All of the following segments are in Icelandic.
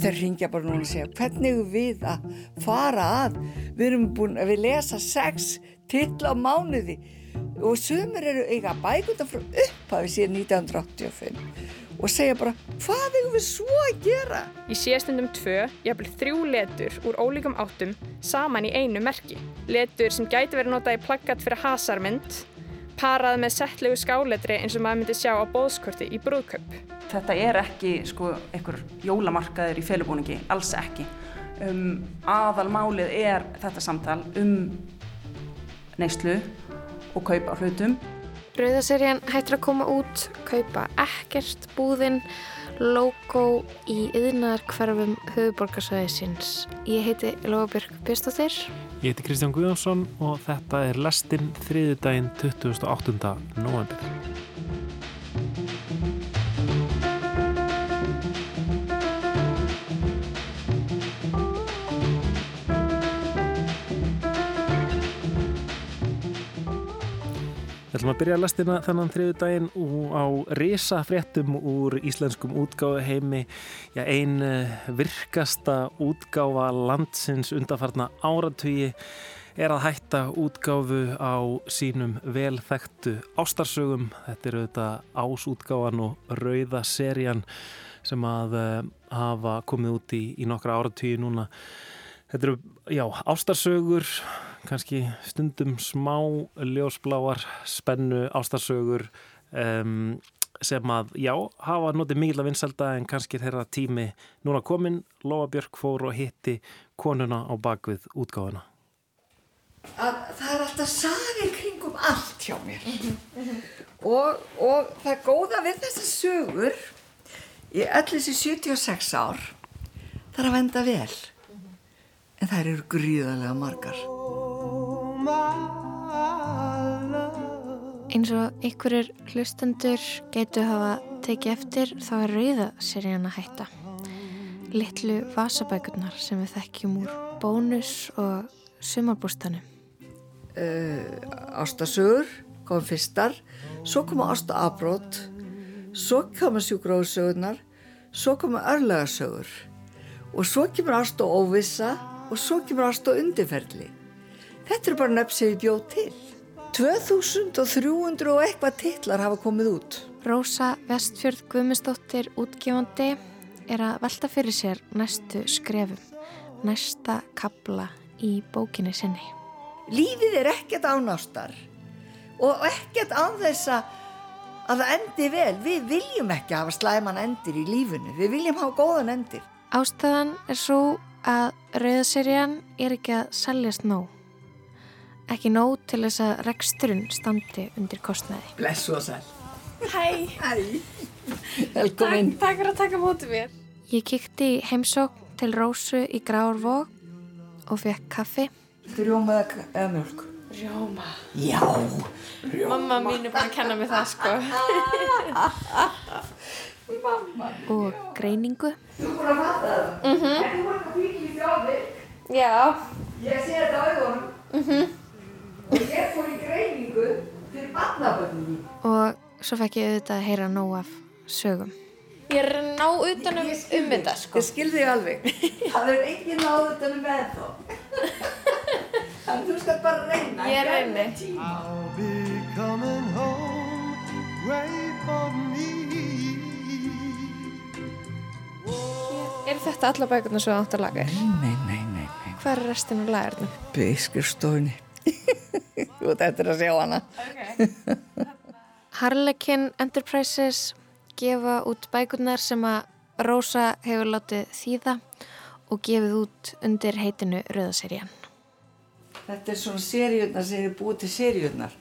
þeir ringja bara núna og segja hvernig við að fara að? Við erum búin að við lesa sex till á mánuði. Og sumir eru eiga bækunda frá upphafi síðan 1985 og segja bara hvað erum við svo að gera? Í síðastundum tvö, jafnvel þrjú letur úr ólíkum áttum saman í einu merki. Letur sem gæti verið notað í plaggat fyrir hasarmynd, parað með settlegu skáletri eins og maður myndi sjá á bóðskorti í brúðköp. Þetta er ekki sko einhver jólamarkaður í felubúningi, alls ekki. Um, aðalmálið er þetta samtal um neyslu og kaup á hlutum. Rauðaserjan hættir að koma út, kaupa ekkert búðinn, logo í yðnar hverfum höfuborgarsvæðisins. Ég heiti Lóabjörg Björnstóttir. Ég heiti Kristján Guðjónsson og þetta er lestinn þriðudaginn 28. november. Ætlum að byrja að lestina þennan þriðu daginn á risa fréttum úr íslenskum útgáðu heimi. Já, ein eh, virkasta útgáfa landsins undarfarna áratugi er að hætta útgáfu á sínum velþektu ástarsögum. Þetta eru þetta ásútgáfan og rauða serían sem að uh, hafa komið út í, í nokkra áratugi núna. Þetta eru, já, ástarsögur, kannski stundum smá ljósbláar, spennu ástarsögur um, sem að, já, hafa notið mikil að vinselda en kannski þeirra tími núna komin. Lóa Björk fór og hitti konuna á bakvið útgáðuna. að það er alltaf sagir kringum allt hjá mér. Og, og það er góða við þessar sögur ég ætlis í 76 ár það er að venda vel. En þær eru gríðarlega margar Eins og einhverjir hlustendur getur hafa tekið eftir þá er rauðaserjan að hætta. Littlu vasabækurnar sem við þekkjum úr bónus og sumarbústanum. uh, ástasögur kom fyrstar svo koma ástaabrót svo koma sjúgróðsögurnar svo koma örlagasögur og svo kemur ást og óvissa og svo kemur ást og undirferli þetta eru bara nöfn sem ég bjóð til. 2300 og eitthvað titlar hafa komið út. Rósa Vestfjörð Guðmundsdóttir útgefandi er að velta fyrir sér næstu skrefum, næsta kabla í bókinni sinni. lífið er ekkert ánástar og ekkert án þess að að það endi vel. Við viljum ekki hafa slæman endir í lífinu. Við viljum hafa góðan endir. Ástæðan er svo að rauðaserjan er ekki að seljast nóg. Ekki nóg til þess að reksturinn standi undir kostnaði. blessu og sæl Hæ, Hæ, velkomin takk fyrir að taka mótið mér. Ég kíkti í heimsókn til Rósu í Grárvók og fekk kaffi. Rjóma eða eða mjölk Rjóma. Já, Mamma mín er búin að kenna mig það, sko. og greiningu. þú búin að fatta það mm -hmm. En þú búin að fíkja í þjóðir Já. Ég sé þetta á augunum mm -hmm. Og ég fór í greiningu fyrir barnaböndinni Og svo fekk ég auðvitað að heyra nóg af sögum. Ég er að ná utanum um þetta, sko. Ég skil þig alveg Það er engin náðu þetta með þá Þannig þú skal bara reyna Ég reyni. I'll be coming home, wait for me. Er þetta alla bækurnar svo átt að laga? Nei, nei, nei, nei Hvað er restin af lagarnum? Beiskurstofunni Þú þetta er að sjá hana Harlekin Enterprises gefa út bækurnar sem að Rósa hefur látið þýða og gefið út undir heitinu Rauðaserjan. Þetta er svona seríurnar sem eru búið til seríurnar.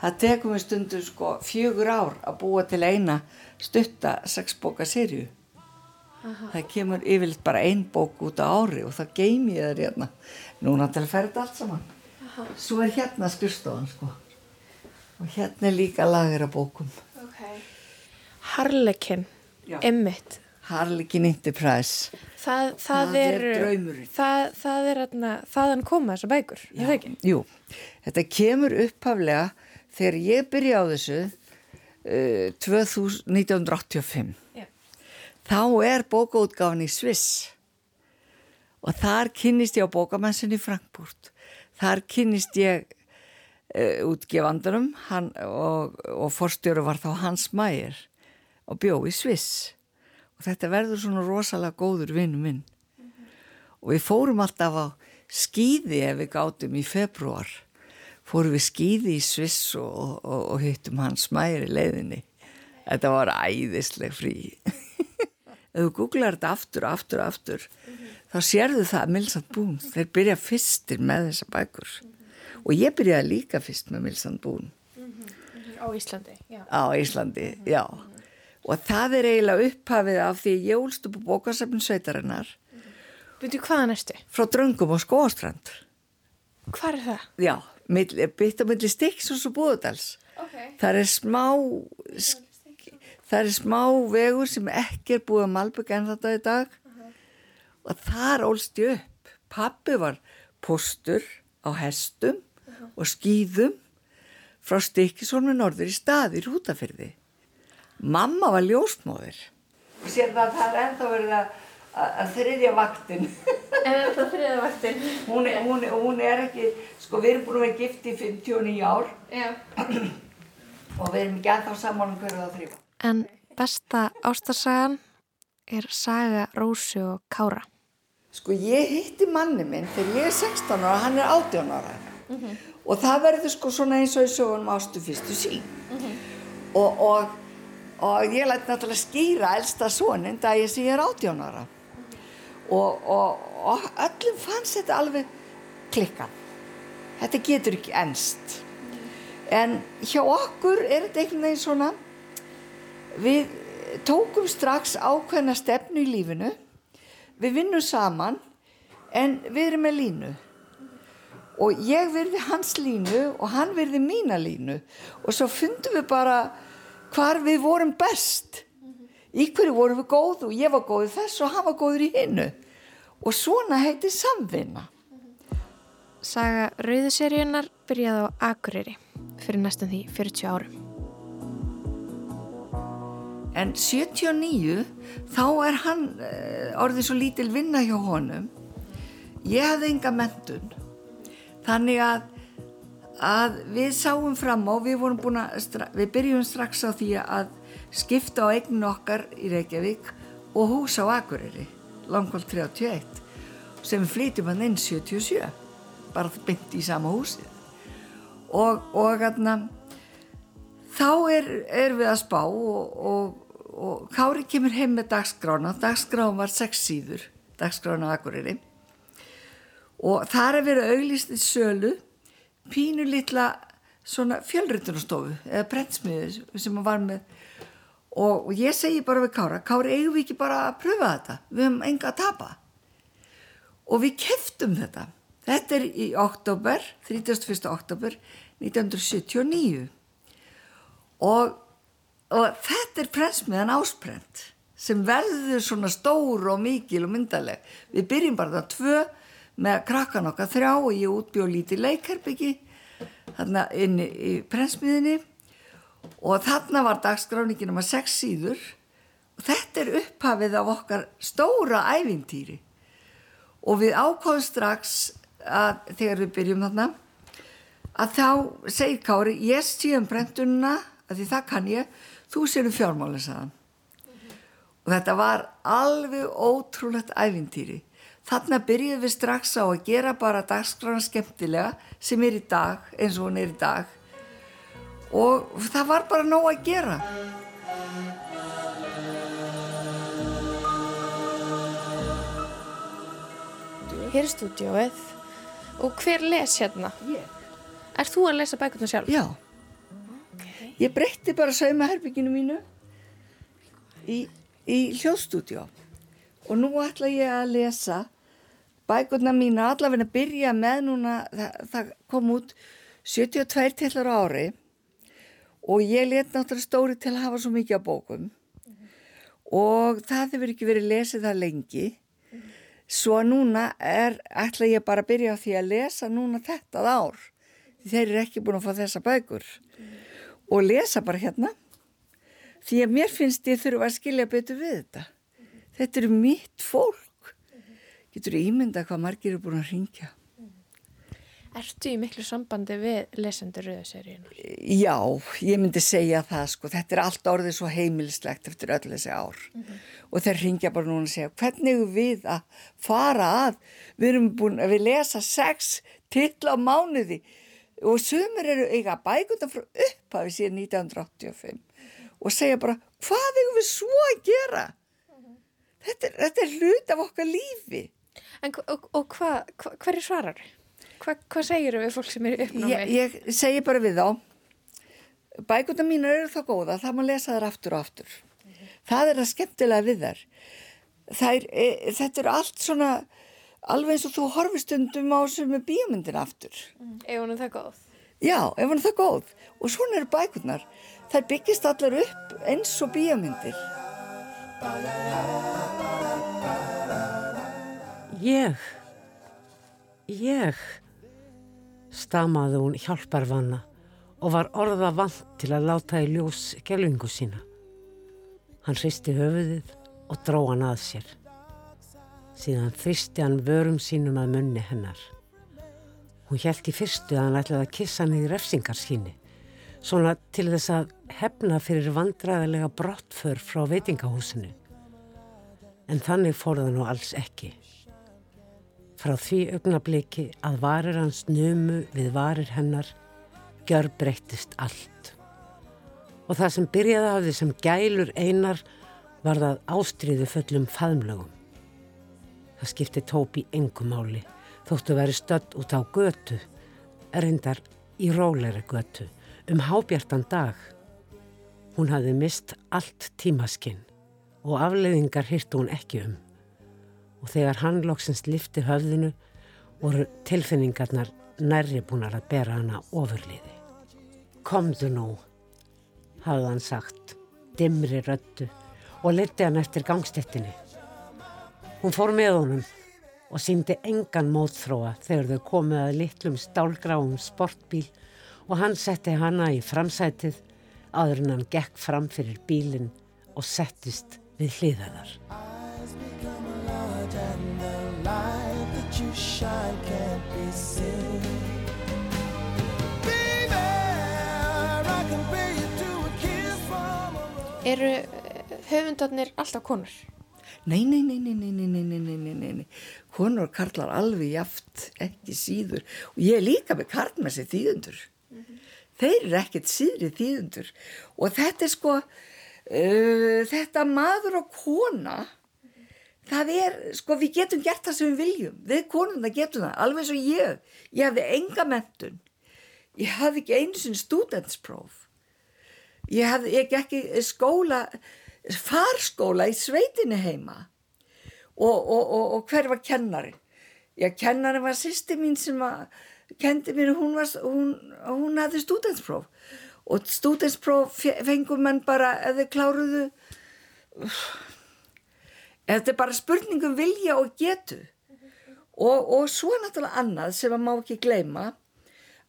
Það tekum við stundum sko fjögur ár að búa til eina stutta sexbóka seríu. Það kemur yfirleitt bara ein bók út á ári og það geimi ég þær hérna. Núna til að ferða allt saman. Svo er hérna skrifstofan sko. Og hérna er líka lager af bókum. Ok. Harlekin, Já. Emmitt. Harlekin Enterprise. Það, það, Það er er, draumurinn. Það, það er þarna, þaðan koma þessar bækur, er það ekki? Jú, þetta kemur upphaflega þegar ég byrja á þessu uh, 2000, 1985. Já. þá er bókaútgáfan í Sviss og þar kynnist ég á bókamessunni í Frankfurt þar kynnist ég uh, útgefandunum hann, og, og forstjóru var þá Hans Mæger og bjó í Sviss. Og þetta verður svona rosalega góður vinnu minn. Og við fórum alltaf á skýði ef við gátum í februar fórum við skýði í Sviss og, og, og hittum Hans Mæger í leiðinni. Þetta var æðisleg frí. Ef þú googlar þetta aftur, aftur, aftur þá sérðu það að Milsand Bún þeir byrja fyrstir með þessa bækur og ég byrjaði líka fyrst með Milsand Bún Á Íslandi, já. á Íslandi, já og það er eiginlega upphafið af því ég úlst upp á bókasafn sveitarinnar Veitu hvaðan ertu? frá dröngum og skóastrand Hvað er það? já, bytt á milli Stix og svo Búðardals Ok. það er smá sk- það er smá vegur sem ekki er búið að malbygga en þetta í dag og þar ólst ég upp. Pappi var postur á hestum og skýðum frá Stikisónu norður í staði í Rútafyrði mamma var ljósmóðir. Og sér það að það er ennþá verið að, að, að þriðja vaktin. En er það þriða vaktin? hún er, hún, er, hún er ekki sko við erum búin að vera gift í 59 ár. Já. og við erum ekki ennþá saman um hverju það þrýfa En besta ástarsagan er saga Rósu og Kára. Sko ég hitti manni minn þegar ég er 16 ára, hann er 18 ára og það verður sko svona eins og í sögunum ástu fyrstu sín og, og, og ég læti náttúrulega skýra elsta sonin dag ég sem ég er 18 ára og, og, og öllum fannst þetta alveg klikkað. Þetta getur ekki enst. En hjá okkur er þetta einhvern veginn svona, við tókum strax ákveðna stefnu í lífinu. Við vinnum saman en við erum með línu. Og ég virði hans línu og hann virði mína línu. Og svo fundum við bara hvar við vorum best. Í hverju vorum við góð og ég var góð þess og hann var góður í hinnu og svona heiti samvinna. Saga Rauðuseríunar byrjaði á Akureyri fyrir næstum því 40 árum. En 79 þá er hann uh, orðið svo lítil vinna hjá honum. Ég hafði enga mentun. Þannig að, að við sáum fram á, við, að við byrjum strax á því að skipta á eignin okkar í Reykjavík og hús á Akureyri, langkvælt 31, sem flytjum hann inn 77, bara beint í sama húsið. Og, og hérna, þá er, er við að spá og, og, og Kári kemur heim með dagskrána. Dagskrána var sex síður dagskrána á Akureyri. Og þar er verið auglýst í sölu pínu litla svona fjölrytunastofu eða prentsmiður sem hann var með. Og, og ég segi bara við Kára Kári eigum við ekki bara að pröfa þetta? Við höfum enga að tapa. Og við keftum þetta. Þetta er í oktober 31. oktober 1979 og, og þetta er prensmiðan ásprent sem verður svona stór og mikil og myndaleg. Við byrjum bara það tvö með krakkan okkar þrjá og ég útbjóð lítið leikherbyggi þarna inni í prensmiðinni og þarna var dagskráningin um að sex síður. Og þetta er upphafið af okkar stóra ævintýri. Og við ákváðum strax að þegar við byrjum þarna að þá segir Kári ég sé um brentununa að því það kann ég, þú sér um fjármálinn sagðan og þetta var alveg ótrúlegt ævintýri þarna byrjuðum við strax á að gera bara dagskrána skemmtilega sem er í dag eins og hún er í dag og það var bara nóg að gera Hér er stúdíóið. Og hver les hérna? Ég. Er þú að lesa bækurna sjálf? Já. Ég breytti bara saumaherbygginu mínu í, í hljóðstúdjó og nú ætla ég að lesa bækurna mína allavega að byrja með núna, það, það kom út 72 tillar ári. Og ég let náttúrulega stóri til að hafa svo mikið á bókum. Og það hefur ekki verið lesið það lengi. Svo núna er, ætla ég bara að byrja á því að lesa núna þetta ár. Þeir eru ekki búin að fá þessa bækur og lesa bara hérna. Því að mér finnst ég þurfa að skilja betur við þetta. Þetta eru mitt fólk. Getur ímynda hvað margir eru búin að ringja Ertu í miklu sambandi við lesendur rauðaseríunar? Já, ég myndi segja það sko, þetta er allt orðið svo heimilislegt eftir öll þessi ár. Og þeir ringja bara núna og segja hvernig við að fara að, við erum búin að við lesa sex titla á mánuði og sumir eru eiga bækundan frá upphafi síðan 1985 og segja bara hvað erum við svo að gera? Þetta er, þetta er hlut af okkar lífi. En, og og hvað, hva, hverju svarar þau? Hva, hvað segir við fólk sem eru uppnámi? Ég, ég segi bara við þá, bækuna mínar eru þá góða, það má lesa þær aftur og aftur. Það er að skemmtilega við þær. þær e, þetta eru allt svona, alveg eins og þú horfistundum á sem er bíomundin aftur. Ef hún er það góð. Já, ef hann er það góð. Og svona eru bækunar. Þær byggist allar upp eins og bíómyndir. Ég, ég, stamaði hún hjálparvanna og var orða vant til að láta í ljós gelvingu sína. Hann hristi höfuðið og dró hann að sér. Síðan þristi hann vörum sínum að munni hennar. Hún í fyrstu að hann ætlaði að kissa hann í refsingar síni, svona til þess að hefna fyrir vandræðilega brottför frá veitingahúsinu. En þannig fór það nú alls ekki. Frá því augnabliki að varir hans numu við varir hennar gjör breyttist allt. Og það sem byrjaði af því sem gælur einar var það ástriðu fullum faðmlögum. Það skipti tópi engumáli þóttu veri stödd út á götu, erindar í róleiri götu, um hábjartan dag. Hún hafði mist allt tímaskinn og afleiðingar hirtu hún ekki um. Og þegar hann loksins lifti höfðinu voru tilfinningarnar nærri búinar að bera hana ofurliði. Komdu nú, hafði hann sagt, dimri röttu og liti hann eftir gangstettinni. Hún fór með honum og síndi engan mótþróa þegar þau komið að litlum stálgráum sportbíl og hann setti hana í framsætið áður en hann gekk fram fyrir bílinn og settist við hliðaðar. Eru eh, höfundarnir alltaf konur? Nei, nei, nei, nei, nei, nei, nei, nei, nei, nei. Konur og karlar alveg jaft, ekki síður. Og ég er líka með karlmessi þýðundur. Þeir eru ekkert síðri þýðundur. Og þetta er sko, uh, þetta maður og kona, það er, sko, við getum gert það sem við viljum. Við konuna getum það, alveg eins og ég. Ég hafði enga mentun. Ég hafði ekki einu sinni studentspróf. Ég hafði ég ekki skóla, farskóla í sveitinni heima. Og, og, og, og hver var kennari? Já, kennari var sýsti mín sem að kendi mér, hún, var, hún, hún hafði stúdenspróf og stúdenspróf fengum menn bara þið kláruðu þetta er bara spurningum vilja og getu. Og, og svo náttúrulega annað sem að má ekki gleyma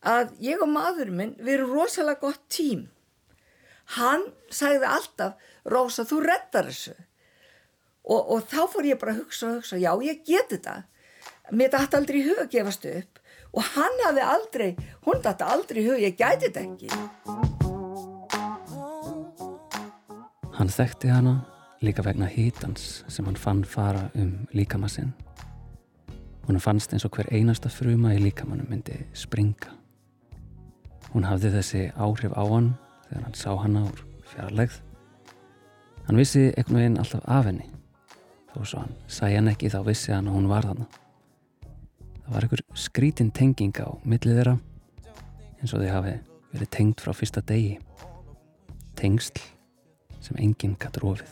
að ég og maðurinn minn við erum rosalega gott tím. Hann sagði alltaf Rósa þú reddar þessu og, og þá fór ég bara að hugsa og hugsa já ég geti þetta mér dætti aldrei í hug að gefast upp og hann hafði aldrei hún dætti aldrei í hug, ég gæti þetta ekki Hann þekkti hana líka vegna hítans sem hann fann fara um líkamassinn. Hún fannst eins og hver einasta fruma í líkamannum myndi springa. Hún hafði þessi áhrif á hann þegar hann sá hana úr fjarlægð. Hann vissi einhvern veginn alltaf af henni. Þó svo hann sæ hann ekki þá vissi hann að hún var þarna. Það var einhver skrítin tenging á millið þeirra eins og þið hafi verið tengt frá fyrsta degi. Tengsl sem enginn gatt rofið.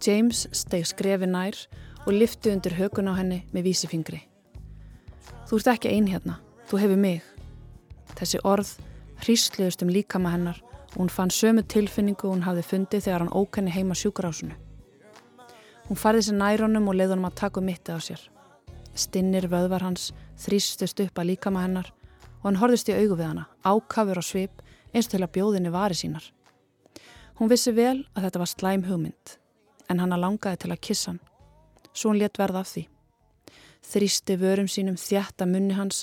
James steg skrefi nær og lifti undir hökun á henni með vísifingri. Þú ert ekki ein hérna, þú hefur mig. Þessi orð hrísluðust um líkama hennar hún fann sömu tilfinningu hún hafði fundið þegar hann ók henni heima sjúkurásunu. Hún farði sér nærunum og leiði honum að taka mittið á sér. Stinnir vöðvar hans þrýstust upp að líkama hennar og hann horðist í augu við hana, ákafur á svip eins til að bjóðinni vari sínar. Hún vissi vel að þetta var slæm hugmynd, en hanna langaði til að kissa hann. Svo hún let verða af því. Þrýsti vörum sínum þjætta munni hans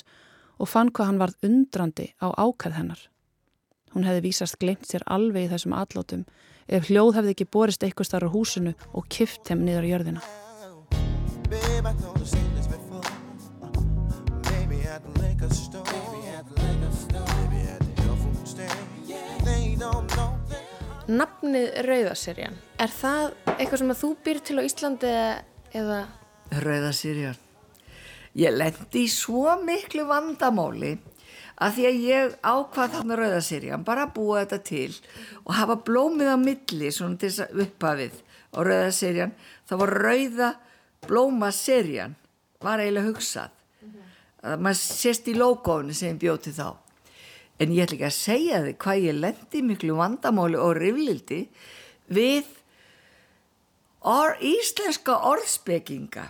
og fann hvað hann varð undrandi á ákað hennar. Hún hefði vísast glemt sér alveg í þessum allótum ef hljóð hefði ekki borist eitthvað starra húsinu og kift heim niður á jörðina. Nafnið Rauðaserjan, er það eitthvað sem að þú býr til á Íslandi eða... Rauða Sirjan. Ég lendi í svo miklu vandamáli að því að ég ákvað þarna Rauða Sirjan bara að búa þetta til og hafa blómið á milli svona til þess að upphafið á Rauða Sirjan. Það var Rauða Blóma Sirjan, var eiginlega hugsað. að maður sést í logoðinu sem bjóti þá. En ég ætla ekki að segja þið hvað ég lendi miklu vandamáli og riflildi við íslenska orðspekinga.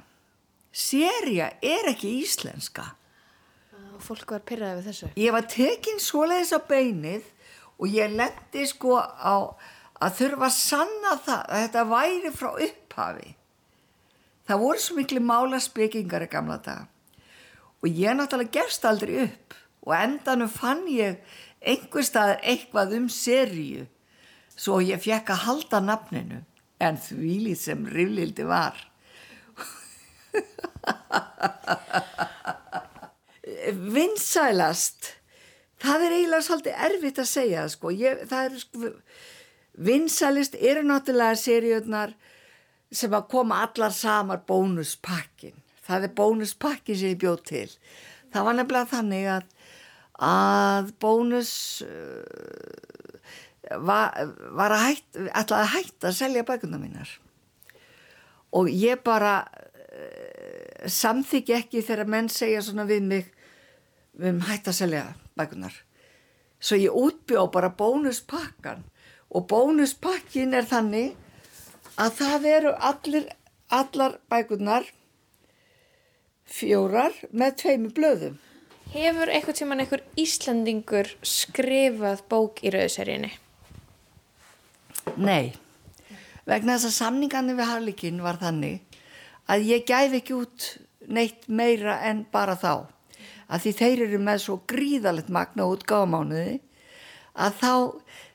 Serja er ekki íslenska. Og fólk var pyrraði við þessu. Ég var tekin svoleiðis á beinið og ég lendi sko á að þurfa að sanna það að þetta væri frá upphafi. Það voru svo miklu mála spekingar í gamla daga og ég náttúrulega gerst aldrei upp og endanum fann ég einhver staðar eitthvað um seríu svo ég fekk að halda nafninu en þvílið sem riflildi var. Vinsælast, það er eiginlega svolítið erfitt að segja sko. ég, það er sko, vinsælist eru náttúrulega seríunar sem að koma allar samar bónuspakkin. Það er bónuspakkin sem ég bjóð til. Það var nefnilega þannig að, að bónus uh, var, var að hætt, ætlaði að hætta að selja bækuna mínar. Og ég bara uh, samþykja ekki þegar menn segja svona við mig við um hætt að selja bækunar. Svo ég útbjóð bara bónuspakkan og bónuspakkin er þannig að það eru allir, allar bækurnar fjórar með tveimu blöðum. Hefur eitthvað tíman einhver Íslandingur skrifað bók í Rauðaserjunni? Nei, vegna þess að samningarnir við Harlikinn var þannig að ég gæfi ekki út neitt meira en bara þá. Að því þeir eru með svo gríðalegt magna út gáðmánuði að þá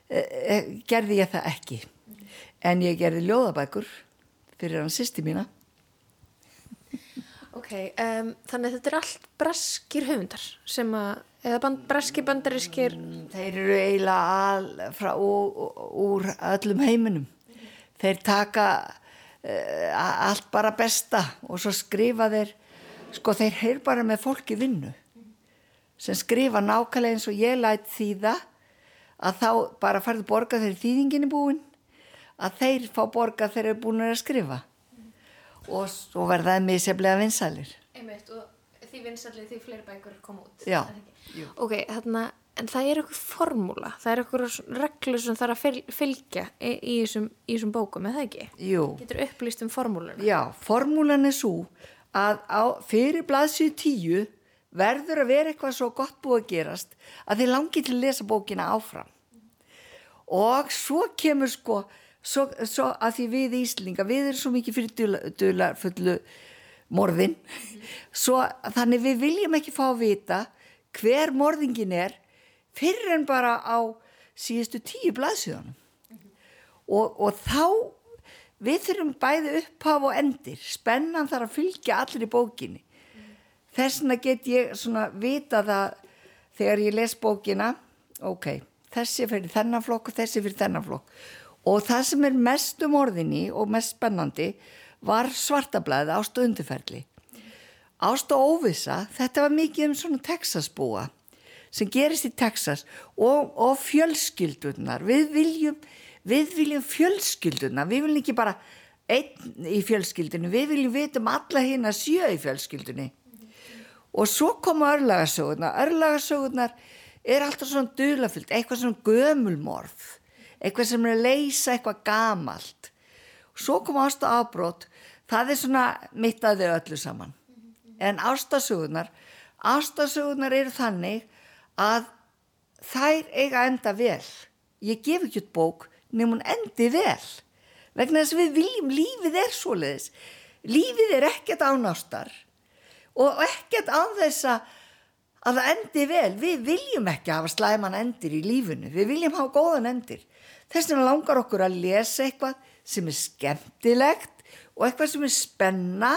e, e, gerði ég það ekki. En ég gerði ljóðabækur fyrir hann sýsti mína. Ok, um, þannig að þetta er allt breskir höfundar sem að, eða band, breski bandarískir... Þeir eru eiginlega frá, úr öllum heiminum. Þeir taka uh, allt bara besta og svo skrifa þeir, sko þeir heyr bara með fólki vinnu sem skrifa nákvæmlega eins og ég lætt þýða að þá bara farðu borga þegar þýðingin er búin að þeir fá borga þeir eru búin að skrifa og svo verðaði misjaflega vinsælir. Einmitt, og því vinsalli því fleiri bækur koma út. Já. Ok, þarna, en það er eitthvað formúla, það er eitthvað reglur sem þarf að fyl, fylgja í, í, þessum, í þessum bókum, eða ekki? Jú. Getur upplýst um formúluna? Já, formúlan er svo að á, fyrir blaðsíðu tíu verður að vera eitthvað svo gott búið að gerast að þið langir til að lesa bókina áfram. Og svo kemur sko, svo, svo að því við Íslinga, við erum svo mikið fyrir dula, fullu morðin, svo þannig við viljum ekki fá að vita hver morðingin er fyrir en bara á síðustu tíu blaðsíðanum. Og, og þá við þurfum bæði upphaf og endir, spennan þarf að fylgja allir í bókinni þess vegna get ég svona vita það þegar ég les bókina ok, þessi fyrir þennan flokk og þessi fyrir þennan flokk. Og það sem er mest um orðinni og mest spennandi var svartablaði ást og undirferli. Ást og óvisa þetta var mikið um svona Texasbúa sem gerist í Texas og, og fjölskyldunar við viljum, við viljum fjölskyldunar við viljum ekki bara einn í fjölskyldinu við viljum vita um alla hinn að sjö í fjölskyldunni og svo koma örlagasögurnar. Örlagasögurnar er alltaf svona dulafyllt, eitthvað svona gömulmorð eitthvað sem er að leysa eitthvað gamalt. Svo koma ást og afbrót það er svona mitt að þau öllu saman. En ástasögurnar ástasögurnar eru þannig að þær eiga enda vel. Ég gef ekki út bók nefnum hún endi vel. Vegna þess að við viljum lífið er svoleiðis. Lífið er ekkert ánástar og ekkert án þess að að það endi vel, við viljum ekki hafa slæman endir í lífinu, við viljum hafa góðan endir. Þess vegna langar okkur að lesa eitthvað sem er skemmtilegt og eitthvað sem er spenna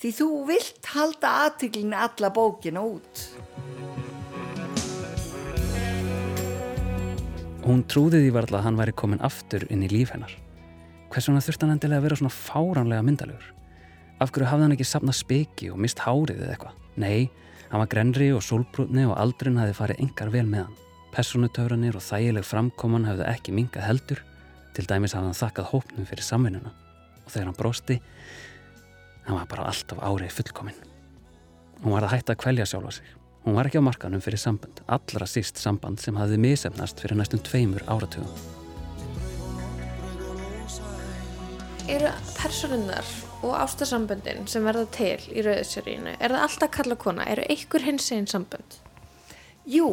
því þú vilt halda aðtiklinu alla bókina út. Hún trúði því varðla að hann væri komin aftur inn í líf hennar. Hvers vegna þurfti hann endilega að vera svona fáránlega myndalegur? Af hverju hafði hann ekki sapnað speki og mist hárið eða eitthvað? Nei, hann var grenri og sólbrútni og aldrin hafi farið engar vel með hann. Personutöfranir og þægileg framkoman hafði ekki mingað heldur. Til dæmis hafði hann þakkað hópnum fyrir samvinnuna. Og þegar hann brosti, hann var bara alltaf árið fullkominn. Hún var að hætta að kvelja sjálfa sig. Hún var ekki á markanum fyrir samband, allra síst samband sem hafði misefnast fyrir næstum tveimur áratugum. Eru personunnar og ástarsamböndin sem verða til í rauðsjörínu, er það alltaf kalla kona? Eru einhver hins einn sambönd? Jú,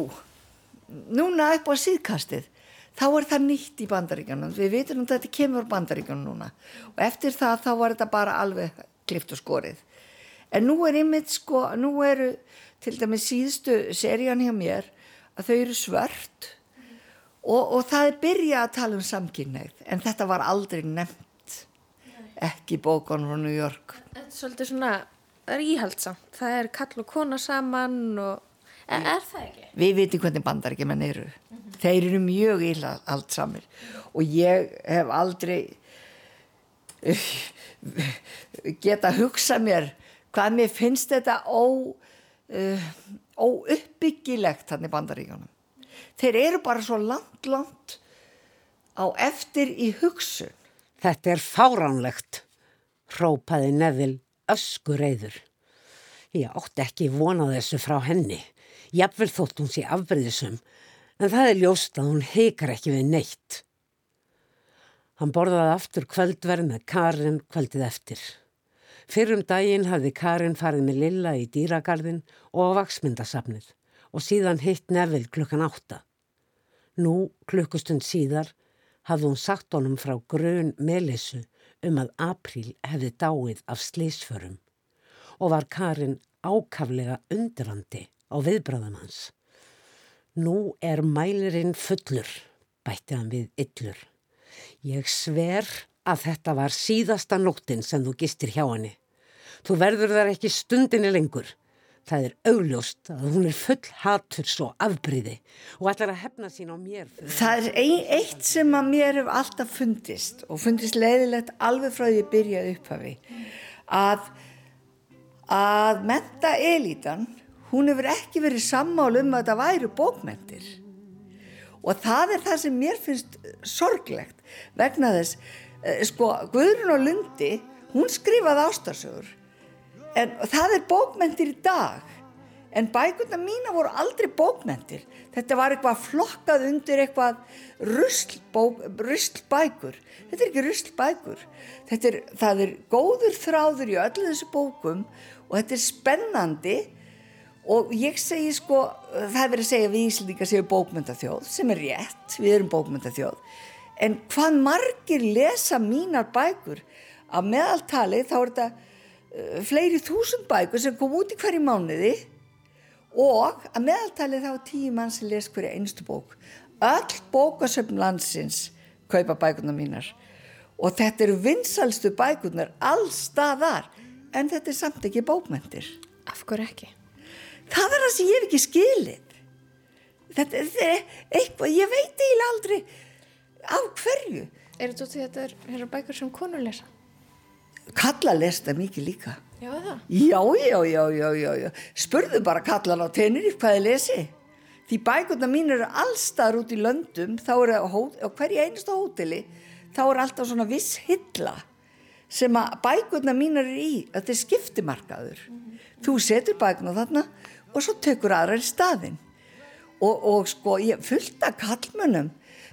núna upp á síðkastið, þá er það nýtt í bandaríkanum. Við veitum að þetta kemur bandaríkanum núna og eftir það þá var þetta bara alveg klift og skorið. En nú er einmitt sko, nú eru til dæmis síðustu serían hjá mér að þau eru svört og, og það er byrjað að tala um samkynneið en þetta var aldrei nefnt ekki bókon frá New York. Þetta er svolítið svona, það er íhaldsamt. Það er kall og kona saman og... Er, er það ekki? Við veitum hvernig bandarækjumenn eru. Mm -hmm. Þeir eru mjög allt samir og ég hef aldrei geta að hugsa mér hvað mér finnst þetta ó, uh, óuppbyggilegt þannig bandaríkanum. Þeir eru bara svo langt, langt á eftir í hugsun Þetta er fáránlegt, hrópaði Neville öskureiður. Ég átti ekki vona þessu frá henni. Jafnvel þótt hún sé afbreyðisum, en það er ljóst að hún heikar ekki við neitt. Hann borðaði aftur kvöldverð með Karin kvöldið eftir. Fyrrum daginn hafði Karin farið með Lilla í dýragarðin og á vaksmyndasafnið og síðan hitt Neville klukkan átta. Nú klukkustund síðar hafði hún sagt honum frá grön melissu um að Apríl hefði dáið af slísförum og var Karin ákaflega undrandi á viðbráðan hans. Nú er mælirinn fullur, bætti hann við yllur. Ég sver að þetta var síðasta nóttin sem þú gistir hjá henni. Þú verður þar ekki stundinni lengur. Það er augljóst að hún er full hatur svo afbríði og ætlar að hefna sín á mér. Það er ein, eitt sem að mér hef alltaf fundist og fundist leiðilegt alveg frá því að byrja upphafi að, að menta elítan, hún hefur ekki verið sammál um að þetta væru bókmentir og það er það sem mér finnst sorglegt vegna þess, sko, Guðrun og Lundi, hún skrifaði ástarsögur en það er bókmentir í dag. En bækurna mína voru aldrei bókmentir þetta var eitthvað flokkað undir eitthvað ruslbækur. Þetta er ekki ruslbækur. Er, það er góður þráður í öllu þessu bókum og þetta er spennandi. Og ég segi sko það er verið að segja við Íslandíka séu bókmyndathjóð sem er rétt, við erum bókmyndathjóð en hvað margir lesa mínar bækur að meðaltali þá er þetta fleiri þúsund bækur sem kom út í hverju mánuði og að meðaltalið þá tíu mann sem les hverju einstu bók. Öll bókasöfn landsins kaupa bækurnar mínar. Og þetta eru vinsalstu bækurnar allstaðar en þetta er samt ekki bókmentir Af hverju ekki? Það er það sem ég hef ekki skilið. Þetta, þetta er eitthvað ég veit eiginlega aldrei á hverju. Er þetta því að þetta eru bækur sem konur lesa? Kalla lesta mikið líka. Já? Já, já, já, já. Spurðu bara kallan á tennir hvað þið lesi. Því bækurna mín eru allstaðar út í löndum, þá eru á, hverju einasta hóteli, þá eru alltaf svona viss hylla sem að bækurna mín eru í. Þetta er skiptimarkaður. Mm -hmm. Þú setur bækurna þarna og svo tekur aðrar í staðin. Og, og sko, ég fullta kallmönnum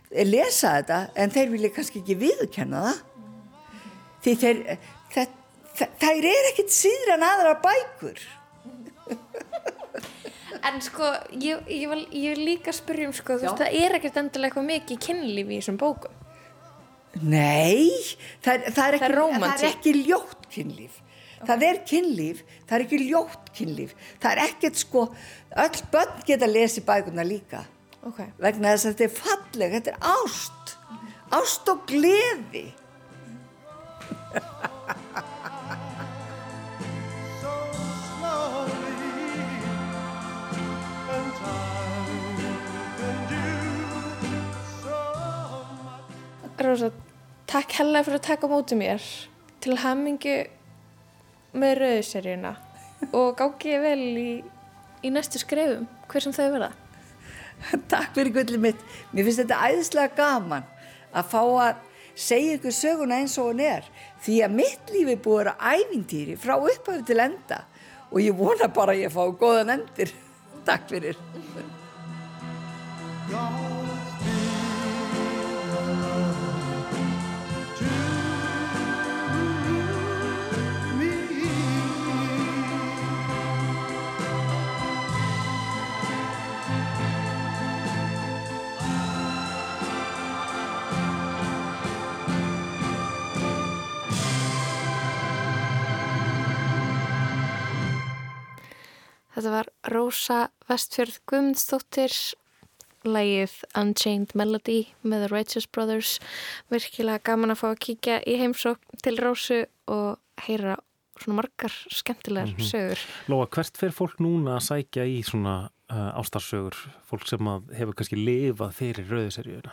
lesa þetta en þeir vilja kannski ekki viðkenna það. Því þeir það er ekkit síður en aðra bækur en sko ég, ég, vil, ég vil líka spyrja um sko þú veist það er ekkert endilega eitthvað mikið kynlífi í þessum bókum Nei, það, það, er ekki, Það er það er ekki ljótt kynlíf. Það er kynlíf, það er ekki ljótt kynlíf. Það er ekkert sko, öll börn geta lesið bækurna líka. Ok. Vegna þess að þetta er falleg, þetta er ást. Ást og gleði. Rósa, takk hella fyrir að taka á móti mér til hamingu með rauðseríuna og gági ég vel í, í næstu skrefum, hver sem þau verða. Takk fyrir gullið mitt. Mér finnst þetta æðislega gaman að fá að segja ykkur söguna eins og hún er. Því að mitt lífi er búið að vera ævintýri frá upphæfu til enda og ég vona bara að ég fá góðan endir. Takk fyrir. Þetta var Rósa Vestfjörð Guðmundsdóttir, lægið Unchained Melody með The Righteous Brothers. Virkilega gaman að fá að kíkja í heimsók til Rósu og heyra svona margar skemmtilegar Mhm. sögur. Lóa, hvert fer fólk núna að sækja í svona uh, ástarsögur? Fólk sem hefur kannski lifað fyrir rauðiseríuna?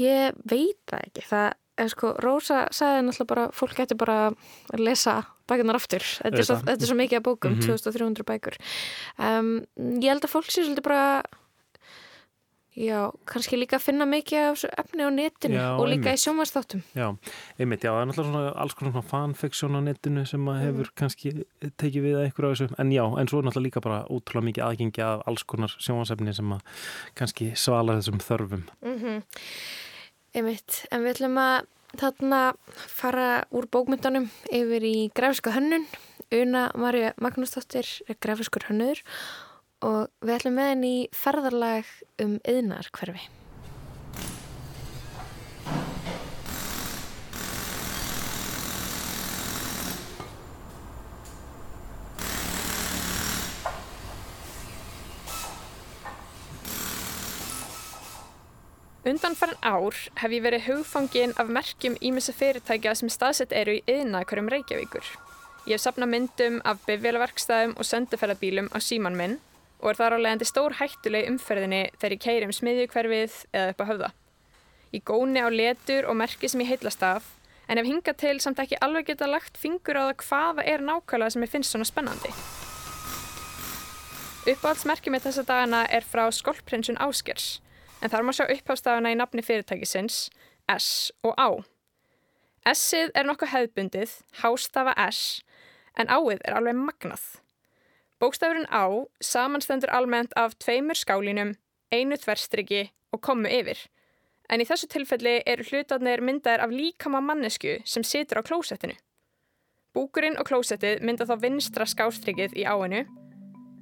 Ég veit það ekki. Það er sko, Rósa sagði náttúrulega bara, fólk getur bara að lesa bækunar aftur. Þetta er, svo, þetta er svo mikið að bókum, Mhm. 2300 bækur. Um, ég held að fólk sé svolítið bara, já, kannski líka að finna mikið af þessu efni á netinu Já, og líka einmitt. í sjónvarsþáttum. Já, einmitt, já, það er náttúrulega svona alls konar svona fanfiction á netinu sem að hefur kannski tekið við að einhverju á þessu, en já, en svo er náttúrulega líka bara ótrúlega mikið aðgengi af alls konar sjónvarsefni sem að kannski svalar þessum þörfum. Mm Einmitt, en við ætlum að þarna fara úr bókmyndunum yfir í grafisku hönnun. Una Marja Magnúsdóttir er grafiskur hönnur og við ætlum með henni í ferðarlag um yðnar hverfi. Undanfæran ár hef ég verið hugfangin af merkjum ímessa fyrirtækja sem staðsett eru í yðna hverjum Reykjavíkur. Ég hef sapnað myndum af bifvélaverkstæðum og sendiferðabílum á síman minn og er þar á leiðandi stór hættuleg umferðinni þegar ég keiri um smiðjukverfið eða upp á höfða. Ég góni á letur og merki sem ég heitlast af en hef hingað til samt ekki alveg geta lagt fingur á það hvaða er nákvæmlega sem ég finnst svona spennandi. Uppáhaldsmerkið með þessa dagana er frá Skolprinsun Áskers en þar má sjá upphástafana í nafni fyrirtækisins S og Á. S-ið er nokkuð hefðbundið, hástafa S, en áið er alveg magnað. Bókstafurinn á samanstendur almennt af tveimur skálínum, einu þverstriki og komu yfir. En í þessu tilfelli eru hlutarnir myndaðir af líkama mannesku sem situr á klósettinu. Búkurinn og klósettið mynda þá vinstra skástrikið í áinu,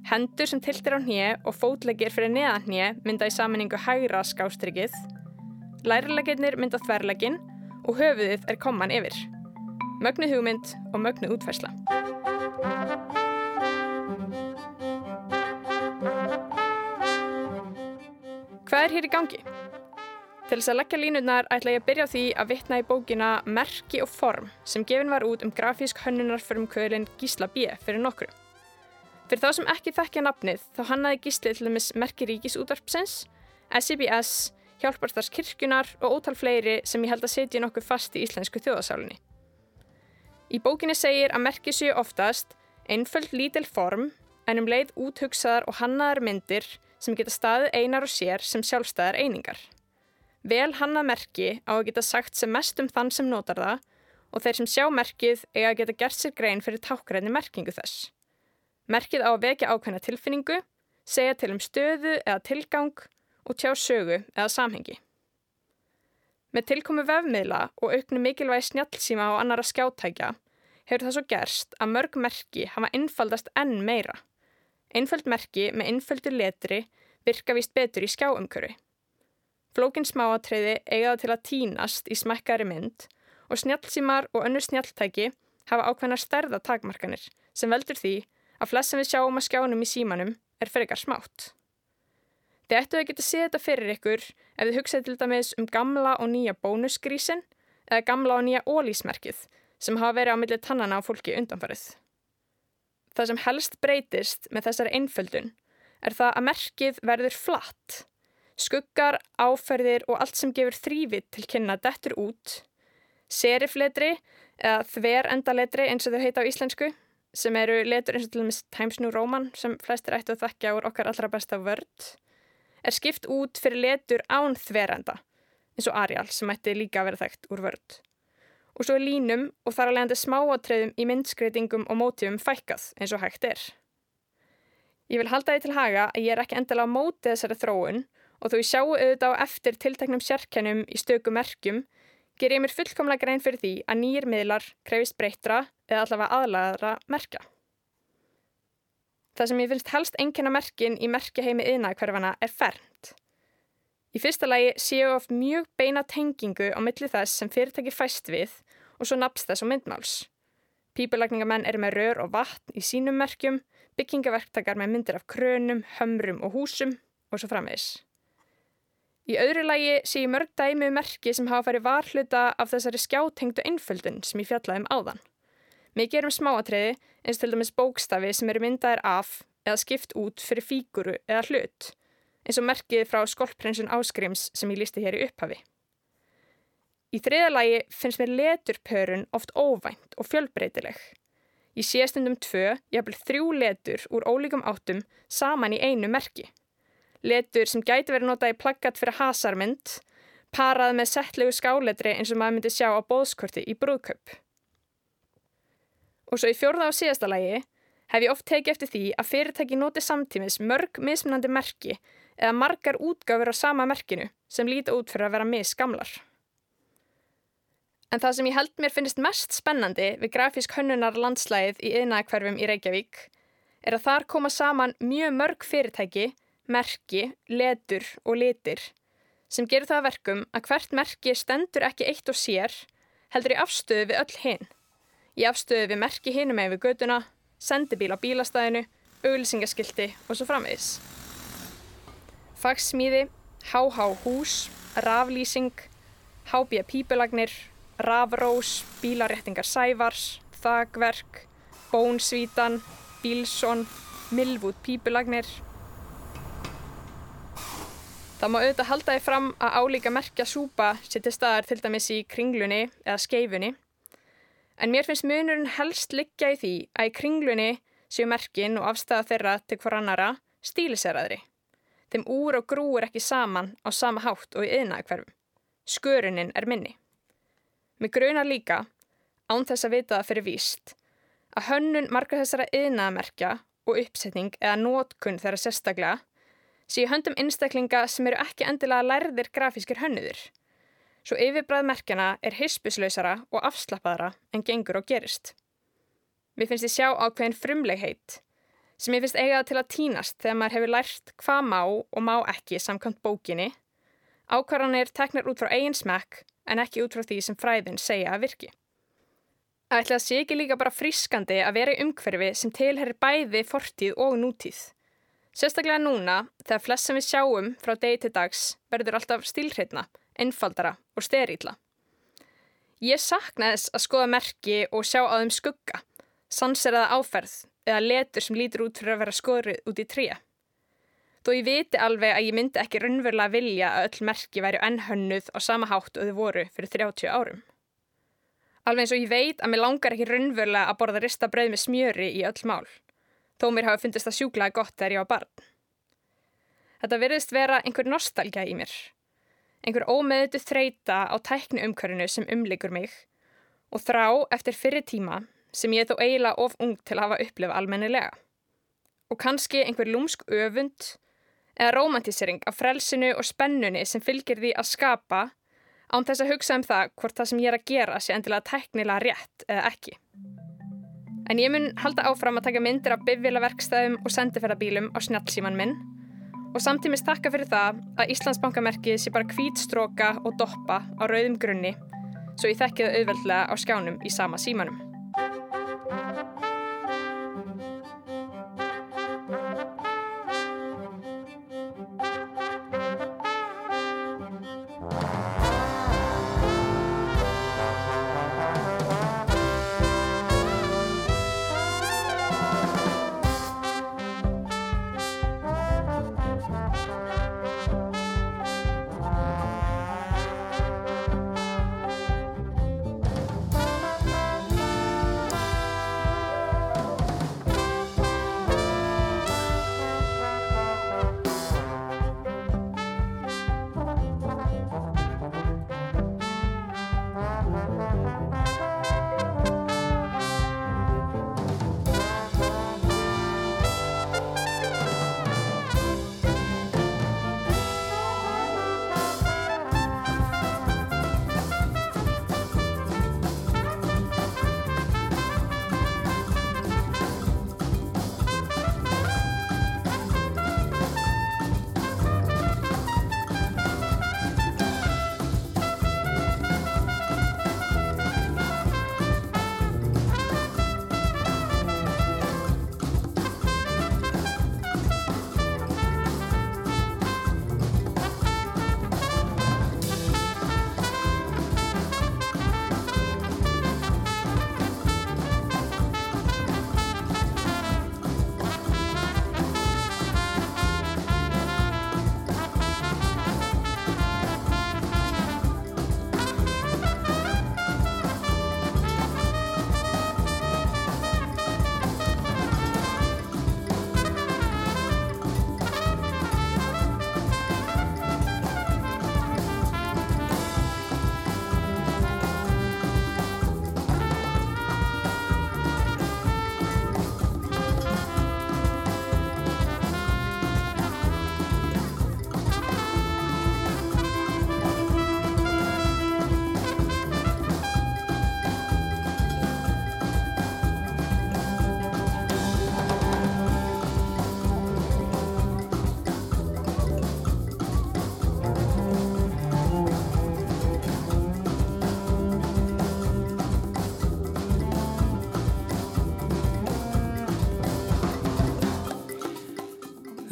hendur sem tiltir á hnje og fótleggir fyrir neðan hnje mynda í saminningu hægra skástrikið, lærleginnir mynda þverleggin og höfuðið er komman yfir. Mögnu hugmynd og mögnu útfærsla. Hvað er hér í gangi? Til þess að leggja línurnar ætla ég að byrja á því að vitna í bókina Merki og form sem gefin var út um grafísk hönnunar fyrir kvölin Gísla B. fyrir nokkru. Fyrir þá sem ekki þekkja nafnið þá hannaði Gísli til dæmis Merki Ríkis útvarpsins, SIBS, Hjálparstars kirkjunar og ótal fleiri sem ég held að setja nokkuð fast í íslensku þjóðasálinni. Í bókinni segir að merki séu oftast einföld lítil form en um leið úthugsaðar og hannaðar myndir sem geta staðið einar og sér sem sjálfstæðar einingar. Vel hannað merki á að geta sagt sem mest um þann sem notar það og þeir sem sjá merkið eiga að geta gert sér grein fyrir tákræðni merkingu þess. Merkið á að vekja ákveðna tilfinningu, segja til um stöðu eða tilgang og tjá sögu eða samhengi. Með tilkomu vefmiðla og auknu mikilvægi snjallsíma og annara skjátækja hefur það svo gerst að mörg merki hafa einfaldast enn meira. Einföld merki með einföldu letri virka víst betur í skjáumkörfi. Flókin smáatriði eiga það til að tínast í smekkari mynd og snjálfsímar og önnur snjálftæki hafa ákveðna stærða takmarkanir sem veldur því að flest sem við sjáum að skjánum í símanum er frekar smátt. Þið ættu að geta séð þetta fyrir ykkur ef þið hugsaði til dæmis um gamla og nýja bónusgrísin eða gamla og nýja ólísmerkið sem hafa verið á milli tannana á fólki undanfarið. Það sem helst breytist með þessari einföldun er það að merkið verður flatt. Skuggar, áferðir og allt sem gefur þrývit til kynna dettur út. Serifletri eða þverendaletri eins og þau heita á íslensku sem eru letur eins og til dæmis Times New Roman sem flestir ættu að þekkja úr okkar allra besta vörd er skipt út fyrir letur án þverenda eins og Arial sem ætti líka að vera þekkt úr vörd. Og svo er línum og þar að leiðandi smáatreyðum í myndskreitingum og mótífum fækkað eins og hægt er. Ég vil halda því til haga að ég er ekki endilega á móti þessari þróun og þó ég sjáu auðvitað á eftir tilteknum sérkennum í stöku merkjum ger ég mér fullkomlega grein fyrir því að nýjir miðlar krefist breyttra eða allavega aðlæðara merkja. Það sem ég finnst helst enginna merkin í merkjaheimi yðnaðkverfana er fernt. Í fyrsta lagi séu oft mjög beina tengingu á milli þess sem fyrirtæki fæst við og svo naps þess og myndmáls. Pípulagningamenn eru með rör og vatn í sínum merkjum, byggingaverktakar með myndir af krönum, hömrum og húsum og svo framvegs. Í öðru lagi sé ég mörg dæmi um merki sem hafa farið varhluta af þessari skjátengdu einföldun sem ég fjallaði um áðan. Mikið er um smáatriði eins til dæmis bókstafi sem eru myndaðir af eða skipt út fyrir fíguru eða hlut, eins og merkið frá skolprinsun áskrims sem ég lísti hér í upphafi. Í þriða lagi finnst mér leturpörun oft óvænt og fjölbreytileg. Ég sé stundum tvö, jafnvel þrjú letur úr ólíkum áttum saman í einu merki. Letur sem gæti verið notað í plaggat fyrir hasarmynd, parað með settlegu skáletri eins og maður myndi sjá á bóðskorti í brúðköp. Og svo í fjórða og síðasta lagi hef ég oft tekið eftir því að fyrirtæki noti samtímis mörg mismunandi merki eða margar útgáfur á sama merkinu sem líti út fyrir að vera misgamlar. En það sem ég held mér finnist mest spennandi við grafísk hönnunar landslæðið í yðnaðakverfum í Reykjavík er að þar koma saman mjög mörg fyrirtæki, merki, letur og litir sem gerur það verkum að hvert merki stendur ekki eitt og sér heldur í afstöðu við öll hinn. Í afstöðu við merki hinum með við göduna, sendibíl á bílastæðinu, auglýsingaskilti og svo framvegis. Fagsmíði, HH hús, raflýsing, HB pípulagnir, rafrós, bílaréttingar sævars, þagverk, bónsvítan, bílsson, milvút pípulagnir. Það má auðvitað halda því fram að álíka merkja súpa sé til staðar til dæmis í kringlunni eða skeifunni En mér finnst munurinn helst liggja í því að í kringlunni séu merkin og afstæða þeirra til hver annara stíliseraðri. Þeim úr og grú er ekki saman á sama hátt og í yðnaði hverfum. Skörunin er minni. Mér grunar líka, án þess að vita það fyrir víst, að hönnun margar þessara yðnaðamerkja og uppsetning eða nótkunn þeirra sérstaklega séu höndum einstaklinga sem eru ekki endilega lærðir grafískir hönnuður svo yfirbræðmerkjana er hispuslausara og afslappaðara en gengur og gerist. Mér finnst ég sjá ákveðin frumlegheit sem ég finnst eigaða til að týnast þegar maður hefur lært hvað má og má ekki samkvæmt bókinni. Ákvarðanir teknar út frá eigin smekk en ekki út frá því sem fræðin segja að virki. Það ætla að sé ekki líka bara frískandi að vera í umhverfi sem tilherir bæði fortíð og nútíð. Sérstaklega núna, þegar flest sem við sjáum frá degi til dags verður alltaf stílhreitna einfaldara og sterítla. Ég sakna þess að skoða merki og sjá á þeim skugga, sanseraða áferð eða letur sem lítur út fyrir að vera skoðrið út í tríja. Þó ég viti alveg að ég myndi ekki raunverulega vilja að öll merki væri ennhönnuð á sama hátt og þau voru fyrir 30 árum. Alveg eins og ég veit að mér langar ekki raunverulega að borða rista brauð með smjöri í öll mál, þó mér hafa fundist það sjúklaði gott þegar ég var barn. Þetta verðist vera einhver nostálgja í mér einhver ómeðutu þreita á tækni umkörinu sem umlikur mig og þrá eftir fyrir tíma sem ég þó eiginlega of ung til að hafa upplifa almennilega. Og kannski einhver lúmsk öfund eða romantísering af frelsinu og spennunni sem fylgir því að skapa án þess að hugsa um það hvort það sem ég er að gera sé endilega tæknilega rétt eða ekki. En ég mun halda áfram að taka myndir af bifvilaverkstæðum og sendiferðabílum á snjálfsíman minn Og samtímis takka fyrir það að Íslandsbankamerkið sé bara hvítstróka og doppa á rauðum grunni svo ég þekki það auðveldlega á skjánum í sama símanum.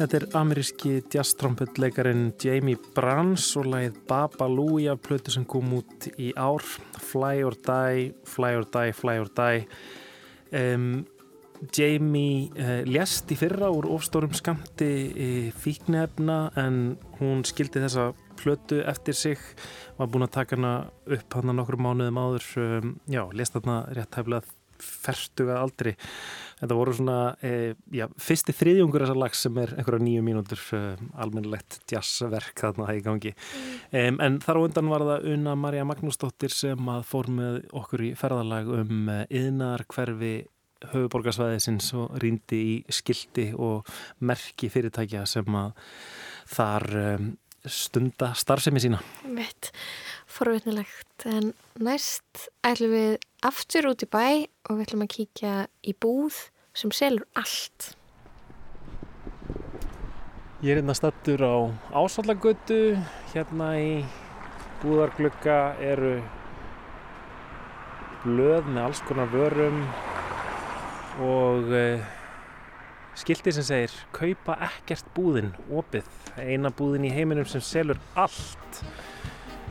Þetta er ameríski jazztrompetleikarin Jamie Brans og lagið Baba Louie af plötu sem kom út í ár. Fly or Die, Fly or Die, Fly or Die. Um, Jamie uh, lést í fyrra úr ofstórum skamti uh, fíknefna en hún skildi þessa plötu eftir sig. Var búin að taka hana upp hann nokkur mánuðum áður um, já, lést þarna rétt hæflega ferstuga aldri þetta voru svona e, já, fyrsti þriðjungur þessar lags sem er einhverja nýju mínútur e, almennilegt jazzverk þarna í gangi. Um, en þar á undan var það Una Maria Magnúsdóttir sem að fór með okkur í ferðalag um yðnar hverfi höfuborgarsvæðisins og rýndi í skildi og merki fyrirtækja sem að þar um, stunda starfsemi sína. Mitt, forvitnilegt. En næst ætlum við aftur út í bæ og við ætlum að kíkja í búð sem selur allt. Ég er hérna stattur á Ásvallagötu. Hérna í búðarglugga eru blöð með alls konar vörum og uh, skilti sem segir kaupa ekkert búðin opið, eina búðin í heiminum sem selur allt.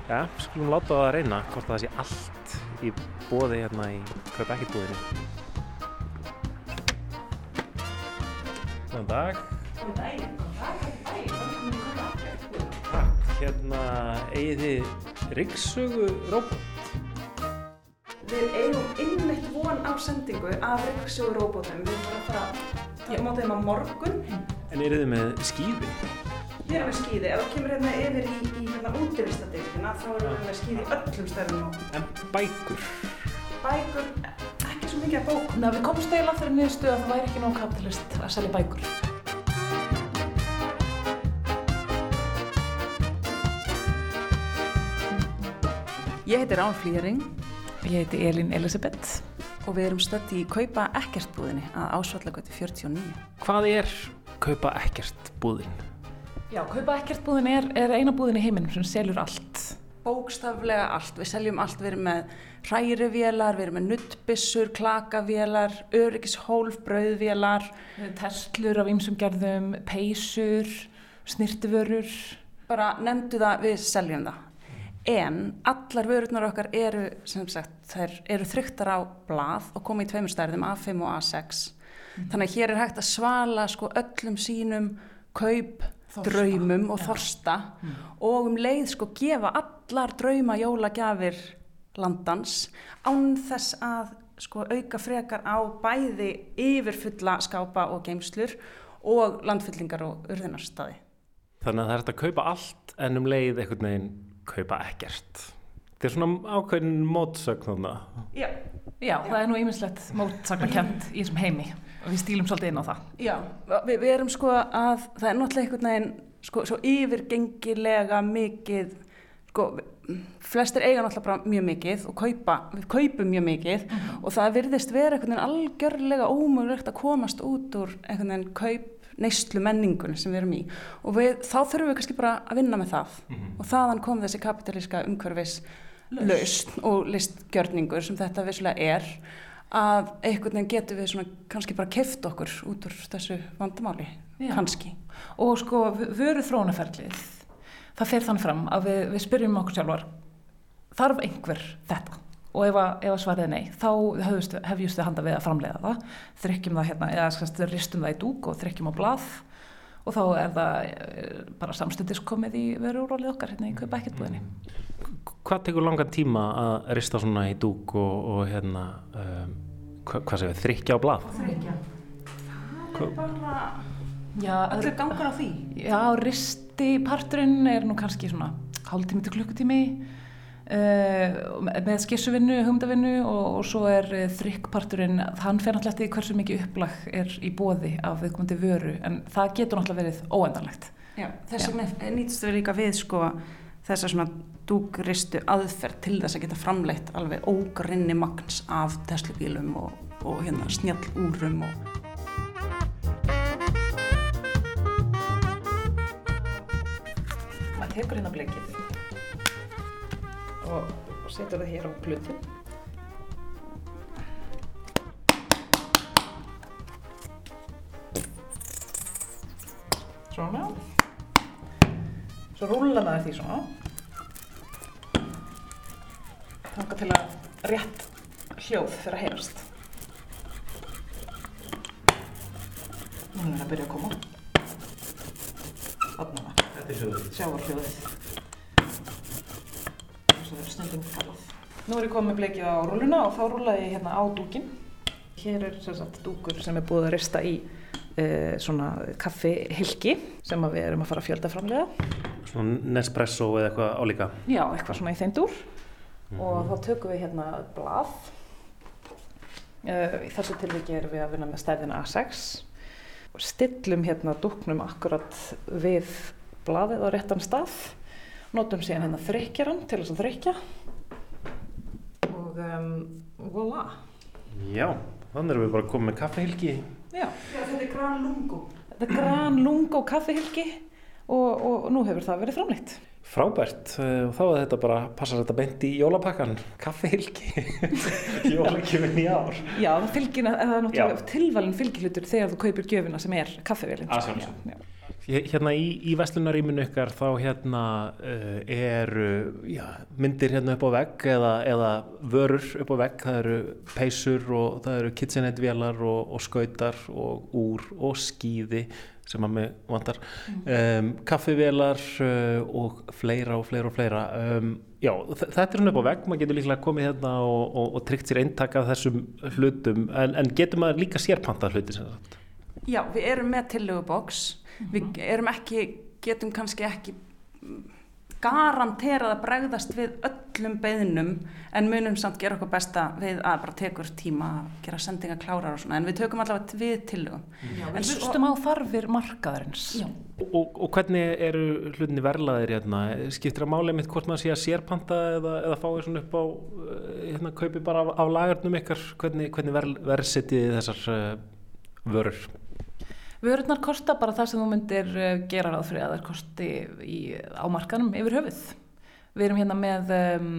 Ja, skulum láta það að reyna hvort það sé allt í bóði hérna í kaupa ekkert búðinu Góðan dag Góðan daginn, Takk, hérna eigið þið ryggsögu róbot Við eigum innleitt von á sendingu af ryggsjóðu róbótum. Við erum bara að taka máta þeim á morgun. En eru þið með skýði? Við erum með skýði. Ef þú kemur hérna yfir í, í hérna útivistadeildina, þá erum við með skýði öllum stöðum. En bækur? Bækur, svo mikið að bókum. Ná, við komumst eiginlega þeirri niðurstu að það væri ekki nóg kapitalist að selja bækur. Ég heiti Rán Flýring Ég heiti Elín Elisabeth. og við erum stödd í Kaupa Ekkertbúðinni að Ásvallagötu 49. Hvað er kaupa ekkert búðin? Já, kaupa ekkert búðin er, er eina búðin í heiminum sem selur allt. Bókstaflega allt, við seljum allt, við erum með hrærivélar, við erum með nuttbissur, klakavélar, öryggishólf, brauðvélar. Testlur af ýmsum gerðum, peysur, snirtiförur. Bara nefndu það, við seljum það. En allar vörurnar okkar eru, sem sagt, þær eru þryktar á blað og koma í tveimur stærðum, A5 og A6. Þannig að hér er hægt að svala sko öllum sínum kaup, Þorsta. draumum og þorsta og um leið sko gefa allar drauma jólagjafir landans án þess að sko auka frekar á bæði yfirfulla skápa og geimslur og landfyllingar og urðinarstaði. Þannig að það er hægt að kaupa allt en um leið einhvern veginn kaupa ekkert. Þetta er svona ákveðin mótsögn þannig. Já. Já, það er nú ýmislegt mótsagnakent í þessum heimi og við stílum svolítið inn á það. Já, við, við erum sko að það er náttúrulega einhvern veginn sko, svo yfirgengilega mikið sko, flestir eiga náttúrulega bara mjög mikið og kaupa, við kaupum mjög mikið og það virðist vera einhvern veginn algjörlega ómögulegt að komast út úr einhvern veginn kaup neyslu menningun sem við erum í. Og við, þá þurfum við kannski bara að vinna með það. Og þaðan kom þessi kapitalíska umhverfis lausn og listgjörningur sem þetta vissulega er að einhvern veginn getum við svona kannski bara keft okkur út úr þessu vandamáli, Já. kannski. Og sko, vöru þróunaferlið, það fer þannig fram að við, við spyrjum okkur sjálfar, þarf einhver þetta? Og ef, að, ef að svarið er nei, þá hefjust við handa við að framleiða það, þrykkjum það hérna, eða skast, ristum það í dúk og þrykkjum á blað og þá er það eh, bara samstundis komið í veru úrólið okkar hérna í kaupa ekkert búðinni. Hvað tekur langan tíma að rista svona í dúk og, og hérna, um, hva, hvað segir við, þrykja á blað? Þrykkja. Hva, Bara Já, allir gangur á því. Já, risti parturinn er nú kannski svona hálftími til klukkutími uh, með skissuvinnu, humdavinnu og, og svo er uh, þrykkparturinn, hann fer náttúrulega eftir hversu mikið upplag er í bóði af viðkomandi vöru en það getur náttúrulega verið óendanlegt. Já, þess vegna nýtst við líka við sko þessa svona dúkristu aðferð til þess að geta framleitt alveg ógrinni magns af Tesla-bílum og, og hérna snjallúrum og Maður tekur hérna bleikið og, og setur það hér á glutin. Svona. Svo rúlar maður því svona. Þanga til að rétt hljóð fyrir að heyrast. Nú er það að byrja að koma. Þarna var Þetta er hljóðið. sjávarhljóðið eins og það er stundum kallað. Nú er ég komið með bleikið á rúluna og þá rúlaði ég hérna á dúkin. Hér er sem sagt dúkur sem er búið að rista í e, svona kaffihylki sem að við erum að fara að fjölda framlega. Svona Nespresso eða eitthvað álíka. Já, eitthvað svona í þeim dúr og þá tökum við hérna blað. E, í þessu tilviki erum við að vinna með stærðina A6 og stillum hérna dúknum akkurat við blaðið á réttan stað notum síðan hérna þrykkjaran til þess að þrykja og um, voilà Já, þannig erum við bara komið með kaffehylki. Já, Já, þetta er Gran Lungo. þetta er gran lungo kaffihylki og, og nú hefur það verið framleitt. Frábært, eh, og þá er þetta bara, passar þetta beint í jólapakkan, kaffehylki, jólakjöfin í ár. Já, það fylgir, það er náttúrulega tilvalin fylgihlutur þegar þú kaupir gjöfina sem er kaffivélinn Að sjálfsögðu. Já, já. Hér- Hérna í, í verslunaríminu ykkar þá hérna uh, eru já, myndir hérna upp á vegg eða, eða vörur upp á vegg, það eru peysur og það eru kitchenette-vélar og, og skautar og úr og skíði sem að mig vantar, um, kaffivélar uh, og fleira og fleira og fleira. Um, já, þetta er hérna upp á vegg, maður getur líklega komið hérna og, og, og tryggt sér eintak af þessum hlutum, en, en getur maður líka sérpantað hluti? Já, við erum með tillöguboks. Við erum ekki, getum kannski ekki mm, garanterað að bregðast við öllum beðnum en munum samt gera okkur besta við að bara tekur tíma að gera sendinga klárar og svona en við tökum allavega við tillögum. Já, En við hlustum á þarfir markaðarins Já. Og, og hvernig eru hlutinni verlaðir hérna? Skiptir að máli mitt hvort maður sé að sérpanta eða, eða fáið svona upp á eh, hérna, kaupi bara af, af lagarnum ykkar hvernig, hvernig ver, verðsetið þessar uh, vörur? Vörurnar kosta bara það sem þú myndir eh, gera ráð fyrir að það kosti í, á markanum yfir höfuð. Við erum hérna með, um,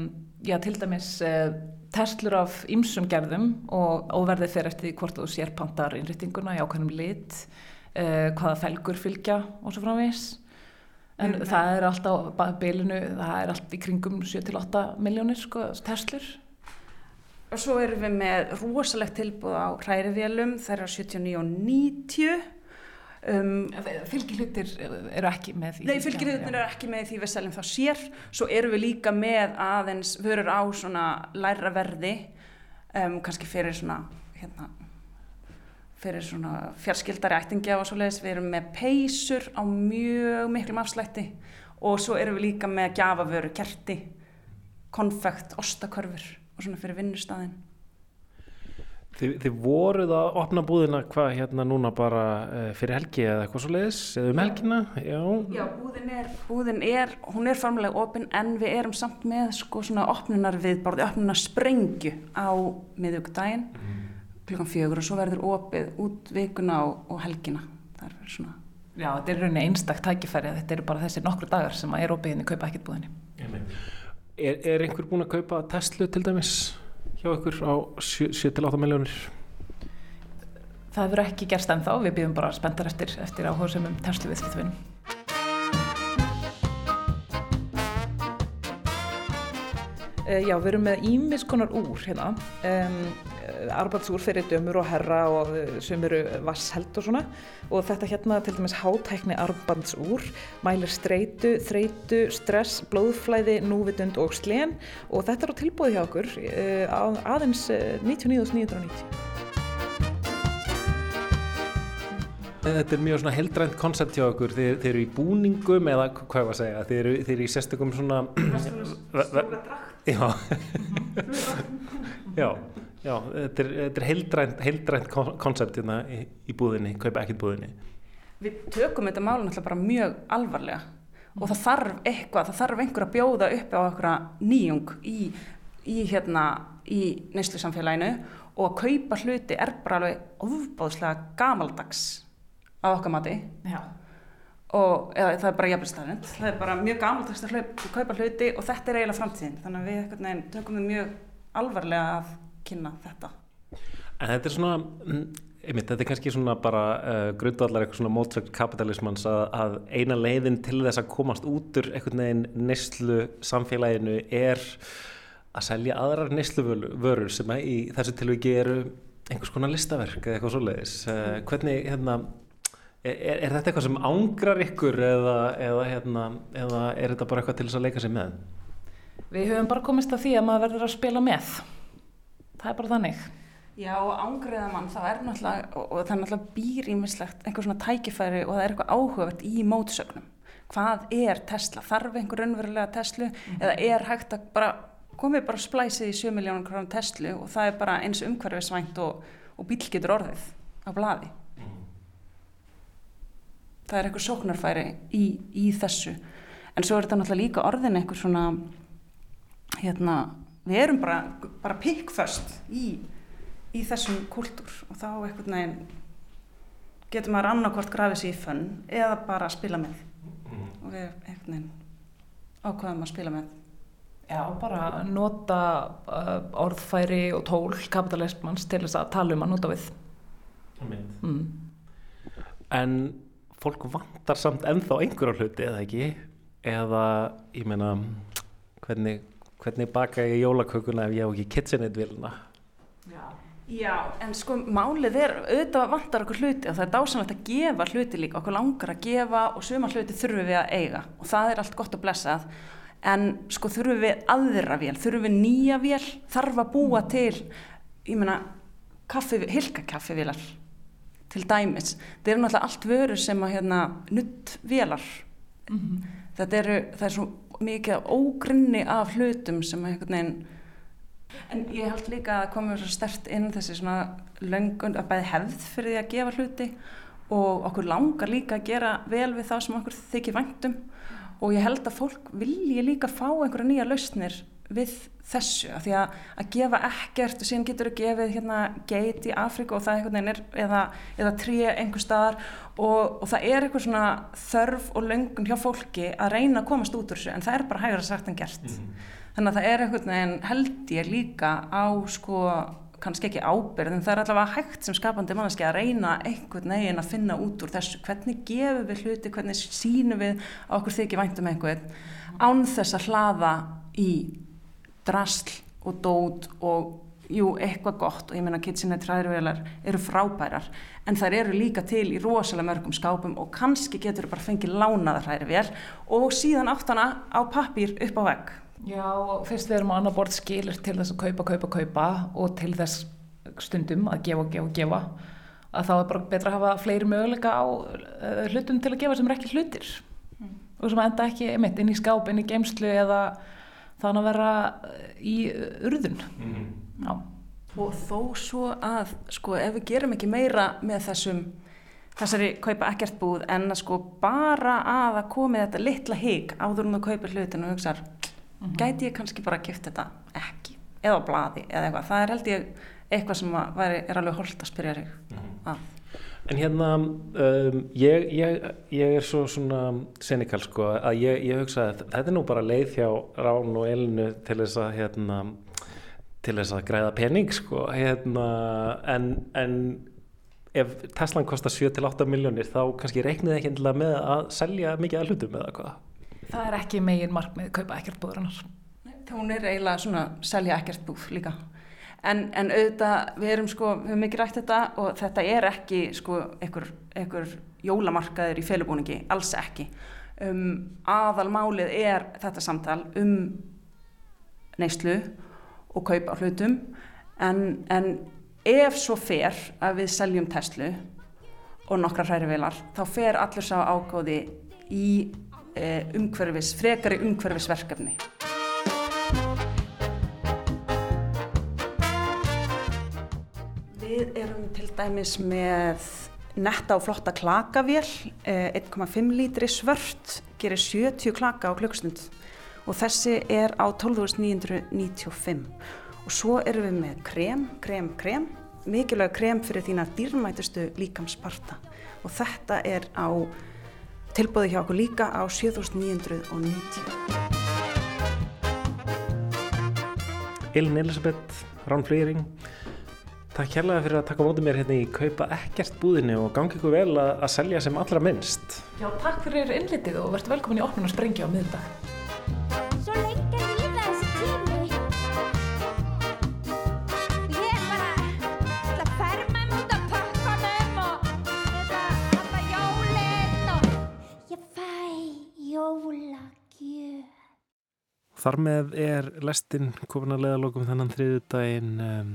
já, til dæmis uh, testlur af ýmsum gerðum og óverðið fyrir eftir því hvort þú sér pantar innrýttinguna í ákveðnum lit, uh, hvaða felgur fylgja og svo framvegis. En Við- það er alltaf á bylunu, það er allt í kringum 7-8 miljónir sko, testlur. Og svo erum við með rosalegt tilbúð á hrærivélum, þær eru 79 og 90. Um, Fylgihlutir eru ekki með því. Nei, fylgirhjóðnir eru ekki með því við seljum þá sér. Svo erum við líka með aðeins vörur á svona læra verði, um, kannski fyrir svona, hérna, fyrir svona fjarskildari ættingja og svoleiðis. Við erum með peysur á mjög miklum afslætti og svo erum við líka með gjafavöru, kerti, konfekt, ostakörfur og svona fyrir vinnustæðin. Þið, þið voruð að opna búðina hvað hérna núna bara uh, fyrir helgi eða eitthvað svo leiðis, eða um helgina, já. Já, búðin er, búðin er, hún er formulega opinn en við erum samt með sko svona opnunar viðborði, opnunar sprengju á miðugdægin klukkan fjögur og svo verður opið út vikuna og, og helgina. Það er fyrir svona. Já, þetta er rauninni einstak tækifæri að þetta eru bara þessi nokkru dagar sem að er opið inn í kaupa ekkert búðinni. Er, er einhver búinn að kaupa Tesla til dæmis hjá ykkur á 7-8 miljónir? Það verður ekki gerst ennþá, við býðum bara spenntar eftir, eftir áhugaðsumum terslu viðskiptvinum. Uh, já, við erum með ímis konar úr hérna, um, arbaldsúr fyrir dömur og herra og uh, sem eru vassheld og svona. Og þetta hérna til dæmis hátækni arbandsúr mælir streitu, þreitu, stress, blóðflæði, núvitund og slen. Og þetta er á tilbúið hjá okkur uh, að, aðeins uh, 99.990. Þetta er mjög svona heldrænt koncept hjá okkur, þið, þið eru í búningum eða hvað ég var að segja, þið eru, þið eru í sérstökum svona... Ve- ve- Já, já, já, þetta er, þetta er heldrænt, heldrænt koncept hérna í, í búðinni, kaupa ekkert búðinni. Við tökum þetta málun alltaf bara mjög alvarlega og það þarf eitthvað, það þarf einhver að bjóða upp á einhverja nýjung í, í hérna, í neyslu samfélaginu og að kaupa hluti er bara alveg ofbáðslega gamaldags á okkar mati. Já. og eða, það er bara jafnvegstæðin það er bara mjög gamaldags að hlaup, kaupa hluti og þetta er eiginlega framtíðin þannig að við tökum við mjög alvarlega að kynna þetta En þetta er svona, mm, einmitt, þetta er kannski svona bara uh, grundvallar eitthvað svona mótsökt kapitalismans að, að eina leiðin til þess að komast út úr einhvern veginn neyslu samfélaginu er að selja aðrar neysluvörur sem að í þessu tilviki eru einhvers konar listaverk eða eitthvað svoleiðis. Uh, hvernig, hérna, er, er þetta eitthvað sem ángrar ykkur eða, eða, hérna, eða er þetta bara eitthvað til þess að leika sig með? Við höfum bara komist að því að maður verður að spila með. Það er bara þannig. Já, og ángriða mann, það er náttúrulega, og, það er náttúrulega býr ímislegt einhver svona tækifæri og það er eitthvað áhugavert í mótsögnum. Hvað er Tesla? Þarf einhver raunverulega Tesla eða er hægt að bara, komið bara splæsið í 7 miljónum krónum Tesla og það er bara eins umhverfisvænt og, og bíl getur orðið á blaði. Það er eitthvað sóknarfæri í, í þessu. En svo er þetta náttúrulega líka orðin eitthvað svona, hérna, við erum bara, bara pikkföst í í þessum kultúr. Og þá einhvern veginn getur maður annarkvort grafið sér í fönn eða bara spila með. Og við einhvern veginn ákvaðum að spila með. Já, bara nota uh, orðfæri og tól kapitalismans til þess að tala um að nota við. Mm. En fólk vantar samt ennþá einhverja hluti eða ekki? Eða ég meina hvernig, hvernig baka ég jólakökuna ef ég á ekki kitchenit vilna Já, en sko málið er auðvitað vantar okkur hluti og það er dásanlegt að gefa hluti líka, okkur langar að gefa og suma hluti þurfum við að eiga og það er allt gott að blessað. En sko þurfum við aðra vél, þurfum við nýja vél, þarf að búa til, ég meina, kaffi, hilkakaffivélar til dæmis. Það eru náttúrulega allt vörur sem að hérna nutt vélar. Þetta eru, það er svo mikið af ógrinni af hlutum sem einhvern veginn En ég held líka að komum svo stert inn þessi svona löngun að bæði hefð fyrir því að gefa hluti og okkur langar líka að gera vel við þá sem okkur þykir væntum og ég held að fólk vilji líka fá einhverja nýja lausnir við þessu af því að, að gefa ekkert og síðan getur þú gefið hérna geit í Afríku og það einhvern veginn er eða, eða tré einhver staðar og, og það er eitthvað svona þörf og löngun hjá fólki að reyna að komast út úr þessu en það er bara hægra sagt en gert. Þannig að það er einhvern veginn held ég líka á sko kannski ekki ábyrð en það er allavega hægt sem skapandi manneski að reyna einhvern veginn að finna út úr þessu. Hvernig gefum við hluti, hvernig sínum við á okkur þykir væntum einhvern án þess að hlaða í drasl og dót og jú, eitthvað gott og ég meina kitchenet hræðurvelar eru frábærar en þær eru líka til í rosalega mörgum skápum og kannski getur þú bara fengið lánaða hræðurvel og síðan áttana á pappír upp á vegg Já, fyrst við erum á annar borð skilir til þess að kaupa, kaupa, kaupa og til þess stundum að gefa, gefa, gefa að þá er bara betra að hafa fleiri möguleika á uh, hlutum til að gefa sem er ekki hlutir mm. og sem enda ekki mitt inn í skáp, inn í geimslu eða þannig að vera í urðun mm. Já og þó svo að sko ef við gerum ekki meira með þessum þessari kaupa ekkert búð en að sko bara að að komi þetta litla hík áður um að kaupa hlutin og hugsaður mm -hmm. gæti ég kannski bara að kipta þetta ekki eða á bladi eða eitthvað það er held ég eitthvað sem væri, er alveg holdt að spyrja þig mm -hmm. að En hérna, um, ég, ég, ég er svo svona senikal sko að ég, ég hugsa að þetta er nú bara leið hjá Rán og Elinu til þess að hérna, til þess að græða pening sko hérna, en, en ef Teslan kostar 7-8 miljónir þá kannski reiknið ekki endilega með að selja mikið að hlutum eða hvað? Það er ekki megin markmið kaupa ekkert búðurinnar. Hún er eiginlega svona selja ekkert búð líka. En, en auðvitað, við erum sko, við höfum mikið rætt þetta og þetta er ekki sko einhver, jólamarkaður í felubúningi, alls ekki. Um, aðalmálið er þetta samtal um neyslu og kaup á hlutum en, en ef svo fer að við seljum Tesla og nokkra hrærivelar þá fer allur sá ágóði í Eh, umhverfis, frekari umhverfisverkefni. Við erum til dæmis með netta og flotta klakavél, 1,5 eh, lítri svört, gerir 70 klaka á klukkstund og þessi er á 12.995 og svo erum við með krem, krem, krem, mikilvæg krem fyrir þína dýrmætustu líkamsparta. Og þetta er á tilbúði hjá okkur líka á 7990. Elin Elisabeth, Rán Flýring, takk kærlega fyrir að taka mótið mér hérna í kaupa ekkert búðinu og gangi ykkur vel að, að selja sem allra minnst. Já, takk fyrir innlitið og verðt velkomin í opnun og sprengja á miðdag. Þar með er lestinn komin að leiðalokum þennan þriðu daginn um,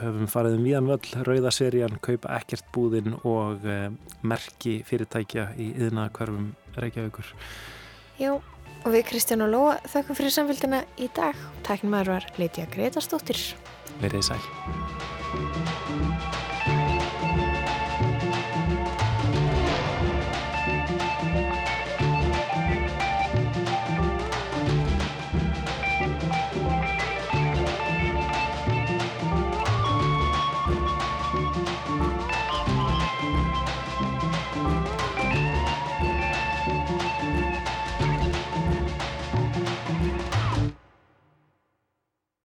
höfum farið um víðan völl, rauðaserían, kaupa ekkert búðinn og um, merki fyrirtækja í yðna hverfum Reykjavíkur. Já, og við Kristján og Lóa þakkum fyrir samfélgina í dag. Takkin maður var Lítiða Gretarsdóttir. Verðið sæl.